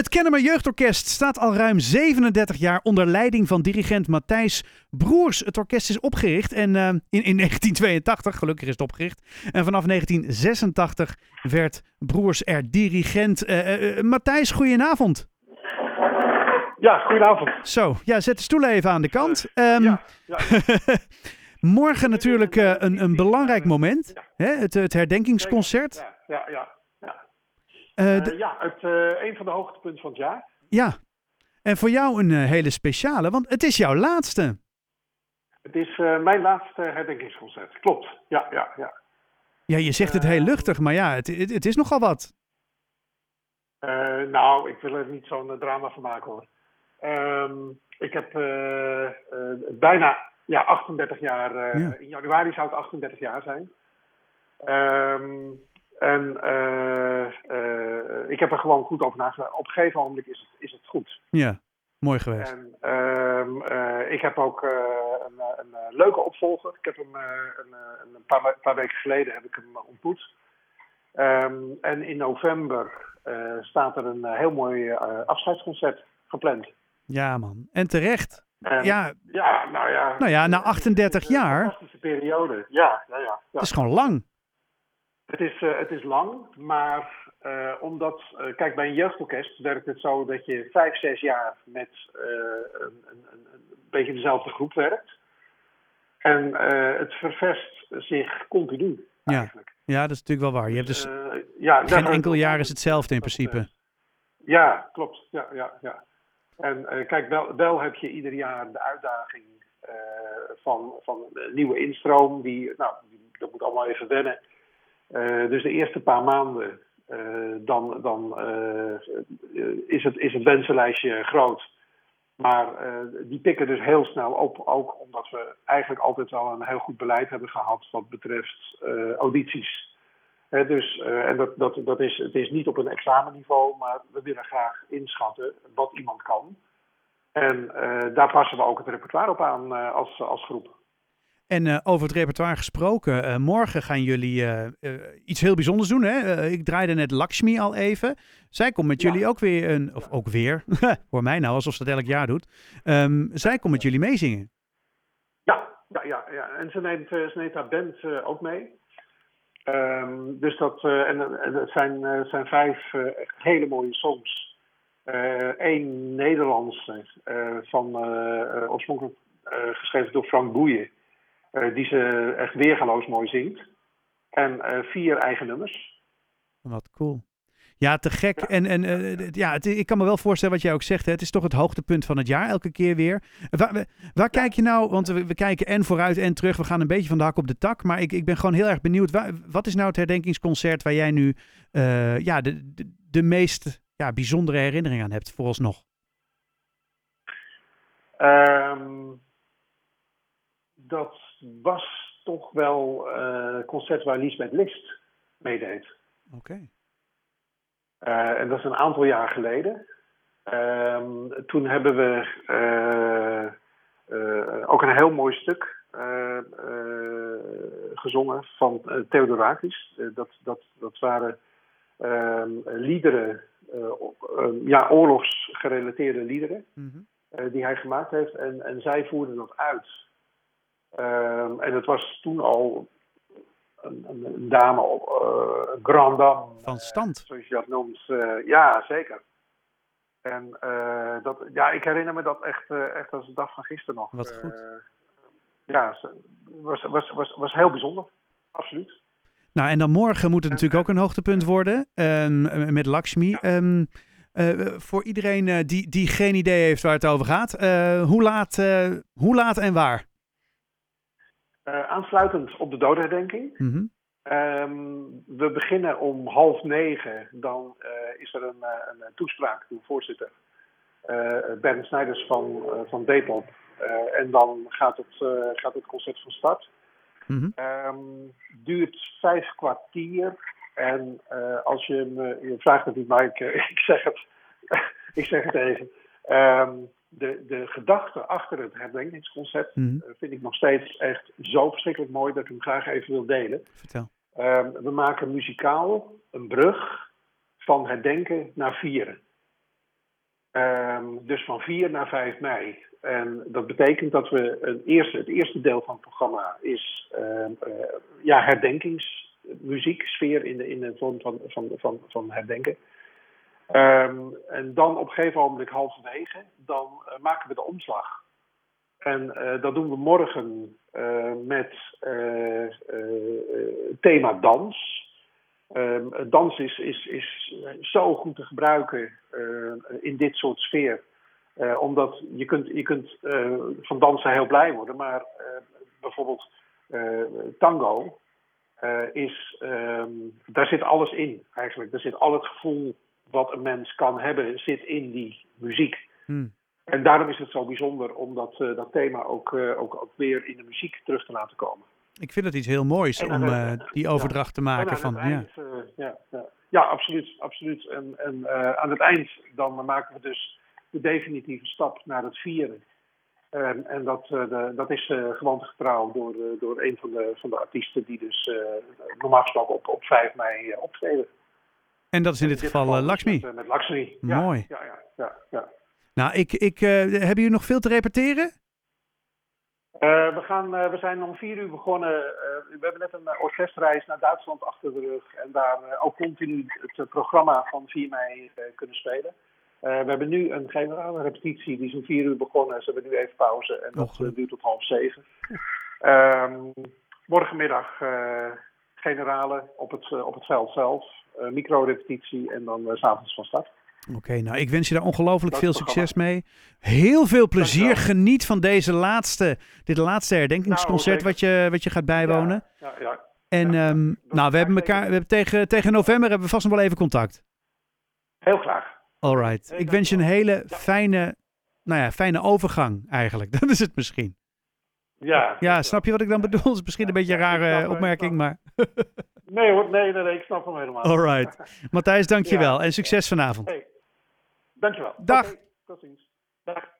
Het Kennemer Jeugdorkest staat al ruim 37 jaar onder leiding van dirigent Matthijs Broers. Het orkest is opgericht en, uh, in, in 1982, gelukkig is het opgericht. En vanaf 1986 werd Broers er dirigent. Uh, uh, Matthijs, goedenavond. Ja, goedenavond. Zo, ja, zet de stoelen even aan de kant. Um, ja, ja. morgen natuurlijk een, een belangrijk moment, hè? Het, het herdenkingsconcert. Ja, ja, ja. Uh, ja, het, uh, een van de hoogtepunten van het jaar. Ja, en voor jou een hele speciale, want het is jouw laatste. Het is mijn laatste herdenkingsconcert, klopt. Ja, ja, ja. Ja, je zegt het heel luchtig, maar ja, het, het, het is nogal wat. nou, ik wil er niet zo'n drama van maken hoor. Um, ik heb bijna ja, 38 jaar, ja. in januari zou het 38 jaar zijn. En uh, uh, ik heb er gewoon goed over nagedacht. Op een gegeven moment is het, is het goed. Ja, mooi geweest. En uh, ik heb ook een, een, leuke opvolger. Ik heb hem een, een paar, paar, weken geleden heb ik hem ontmoet. Um, en in november staat er een heel mooi afscheidsconcert gepland. Ja, man. En terecht. Ja. ja, nou ja. Nou ja, na 38 jaar. Een fantastische periode. Ja, ja, ja. ja. Het is gewoon lang. Het is, uh, het is lang, maar uh, omdat, uh, kijk, bij een jeugdorkest werkt het zo dat je vijf, zes jaar met een, een, een, beetje dezelfde groep werkt. En het vervest zich continu eigenlijk. Ja. ja, dat is natuurlijk wel waar. Je hebt dus ja, geen enkel jaar is hetzelfde in principe. ja, klopt. Ja, ja, ja. En kijk, wel, wel heb je ieder jaar de uitdaging van, van een nieuwe instroom. Die, nou, dat moet allemaal even wennen. Uh, dus de eerste paar maanden, uh, dan, dan uh, is, het, is wensenlijstje groot. Maar die pikken dus heel snel op, ook omdat we eigenlijk altijd wel een heel goed beleid hebben gehad wat betreft audities. dus, en dat, dat, dat is, het is niet op een examenniveau, maar we willen graag inschatten wat iemand kan. En daar passen we ook het repertoire op aan als, als groep. En uh, over het repertoire gesproken, uh, morgen gaan jullie uh, iets heel bijzonders doen. Hè? ik draaide net Lakshmi al even. Zij komt met ja. jullie ook weer, een, of ook weer, hoor mij nou alsof ze dat elk jaar doet. Um, zij komt met jullie meezingen. Ja, ja, ja, ja. en ze neemt, ze neemt haar band ook mee. Um, dus dat, en, en het zijn, zijn vijf hele mooie songs. Eén Nederlands van oorspronkelijk geschreven door Frank Boeien. Uh, die ze echt weergaloos mooi zingt. En uh, vier eigen nummers. Wat cool. Ja, te gek. Ja. En, en uh, ja, het, ik kan me wel voorstellen wat jij ook zegt. Hè. Het is toch het hoogtepunt van het jaar, elke keer weer. Waar, waar ja. kijk je nou? Want we, we, kijken en vooruit en terug. We gaan een beetje van de hak op de tak. Maar ik, ik ben gewoon heel erg benieuwd. Waar, wat is nou het herdenkingsconcert waar jij nu ja, de, de, de meest ja, bijzondere herinnering aan hebt, vooralsnog? Um, dat was toch wel een concert waar Lisbeth List meedeed. Oké. Okay. Uh, en dat is een aantal jaar geleden. Um, toen hebben we uh, ook een heel mooi stuk gezongen van Theodorakis. dat, dat, dat waren ehm, liederen, ja, oorlogsgerelateerde liederen, mm -hmm. die hij gemaakt heeft. En, en zij voerden dat uit. Um, en het was toen al een, een, een dame op uh, Grand Dame. Van stand. Uh, zoals je dat noemt. Uh, ja, zeker. En dat, ja, ik herinner me dat echt, echt als de dag van gisteren nog. Wat goed. ja, was, was, was, was heel bijzonder. Absoluut. Nou, en dan morgen moet het natuurlijk ook een hoogtepunt worden um, met Lakshmi. Um, voor iedereen die, die geen idee heeft waar het over gaat, hoe, laat, hoe laat en waar? Uh, aansluitend op de dodenherdenking. Mm -hmm. um, we beginnen om half negen. Dan uh, is er een, uh, een toespraak door voorzitter Bernd Snijders van, van Depop. en dan gaat het, gaat het concert van start. Mm -hmm. um, duurt vijf kwartier. En als je me je vraagt het niet, maar ik, ik, zeg, het, ik zeg het even. Um, de, de gedachte achter het herdenkingsconcept Mhm. mm. vind ik nog steeds echt zo verschrikkelijk mooi dat ik hem graag even wil delen. Vertel. Um, we maken muzikaal een brug van herdenken naar vieren. Ehm, dus van 4 naar 5 mei. En dat betekent dat we een eerste, het eerste deel van het programma is ehm, eh, ja, herdenkingsmuziek, sfeer in de, in de vorm van, van, van, van herdenken. Ehm, en dan op een gegeven moment halverwege, dan eh, maken we de omslag. En eh, dat doen we morgen eh, met thema dans. Ehm, dans is, is, is zo goed te gebruiken in dit soort sfeer. Omdat je kunt, je kunt van dansen heel blij worden, maar bijvoorbeeld tango is, ehm, daar zit alles in eigenlijk. Daar zit al het gevoel wat een mens kan hebben, zit in die muziek. Hmm. En daarom is het zo bijzonder om dat, eh, dat thema ook, eh, ook, ook weer in de muziek terug te laten komen. Ik vind het iets heel moois om eh, die ja. overdracht te En maken van. Ja. ja, ja. ja, absoluut. absoluut. En, en aan het eind dan maken we dus de definitieve stap naar het vieren. En, en dat, de, dat is gewoon getrouw door, door een van de, van de artiesten die dus normaal gesproken op, op 5 mei optreden. En dat is in dit geval eh, dus Lakshmi. Met, eh, met Lakshmi. Ja, Mooi. Ja, ja, ja, ja. Nou, ik, ik, eh, hebben jullie nog veel te repeteren? Eh, we, gaan, eh, we zijn om vier uur begonnen. Eh, we hebben net een eh, orkestreis naar Duitsland achter de rug. En daar eh, ook continu het eh, programma van 4 mei eh, kunnen spelen. Eh, we hebben nu een generale repetitie. Die is om vier uur begonnen. Ze hebben nu even pauze. En dat Och, eh, duurt tot half zeven. Ehm, morgenmiddag eh, generale op het, eh, op het veld zelf. Eh micro-repetitie. En dan eh, s s'avonds van start. Oké, nou, ik wens je daar ongelooflijk veel succes mee. Heel veel plezier. Geniet van deze laatste, dit laatste herdenkingsconcert Nou, wat, je, wat je gaat bijwonen. Ja, ja, ja. En ehm, nou, we hebben elkaar, we hebben tegen, tegen november hebben we vast nog wel even contact. Heel graag. Alright. Hey, Ik wens je een hele fijne, nou ja, fijne overgang eigenlijk. Dat is het misschien. Ja, Ja, snap je wat ik dan bedoel? Dat is misschien een beetje een rare opmerking, maar... Nee hoor, nee, nee, nee, ik snap hem helemaal. Alright. Matthijs, dankjewel Ja. en succes vanavond. Hey, dankjewel. Dag. Tot ziens. Dag.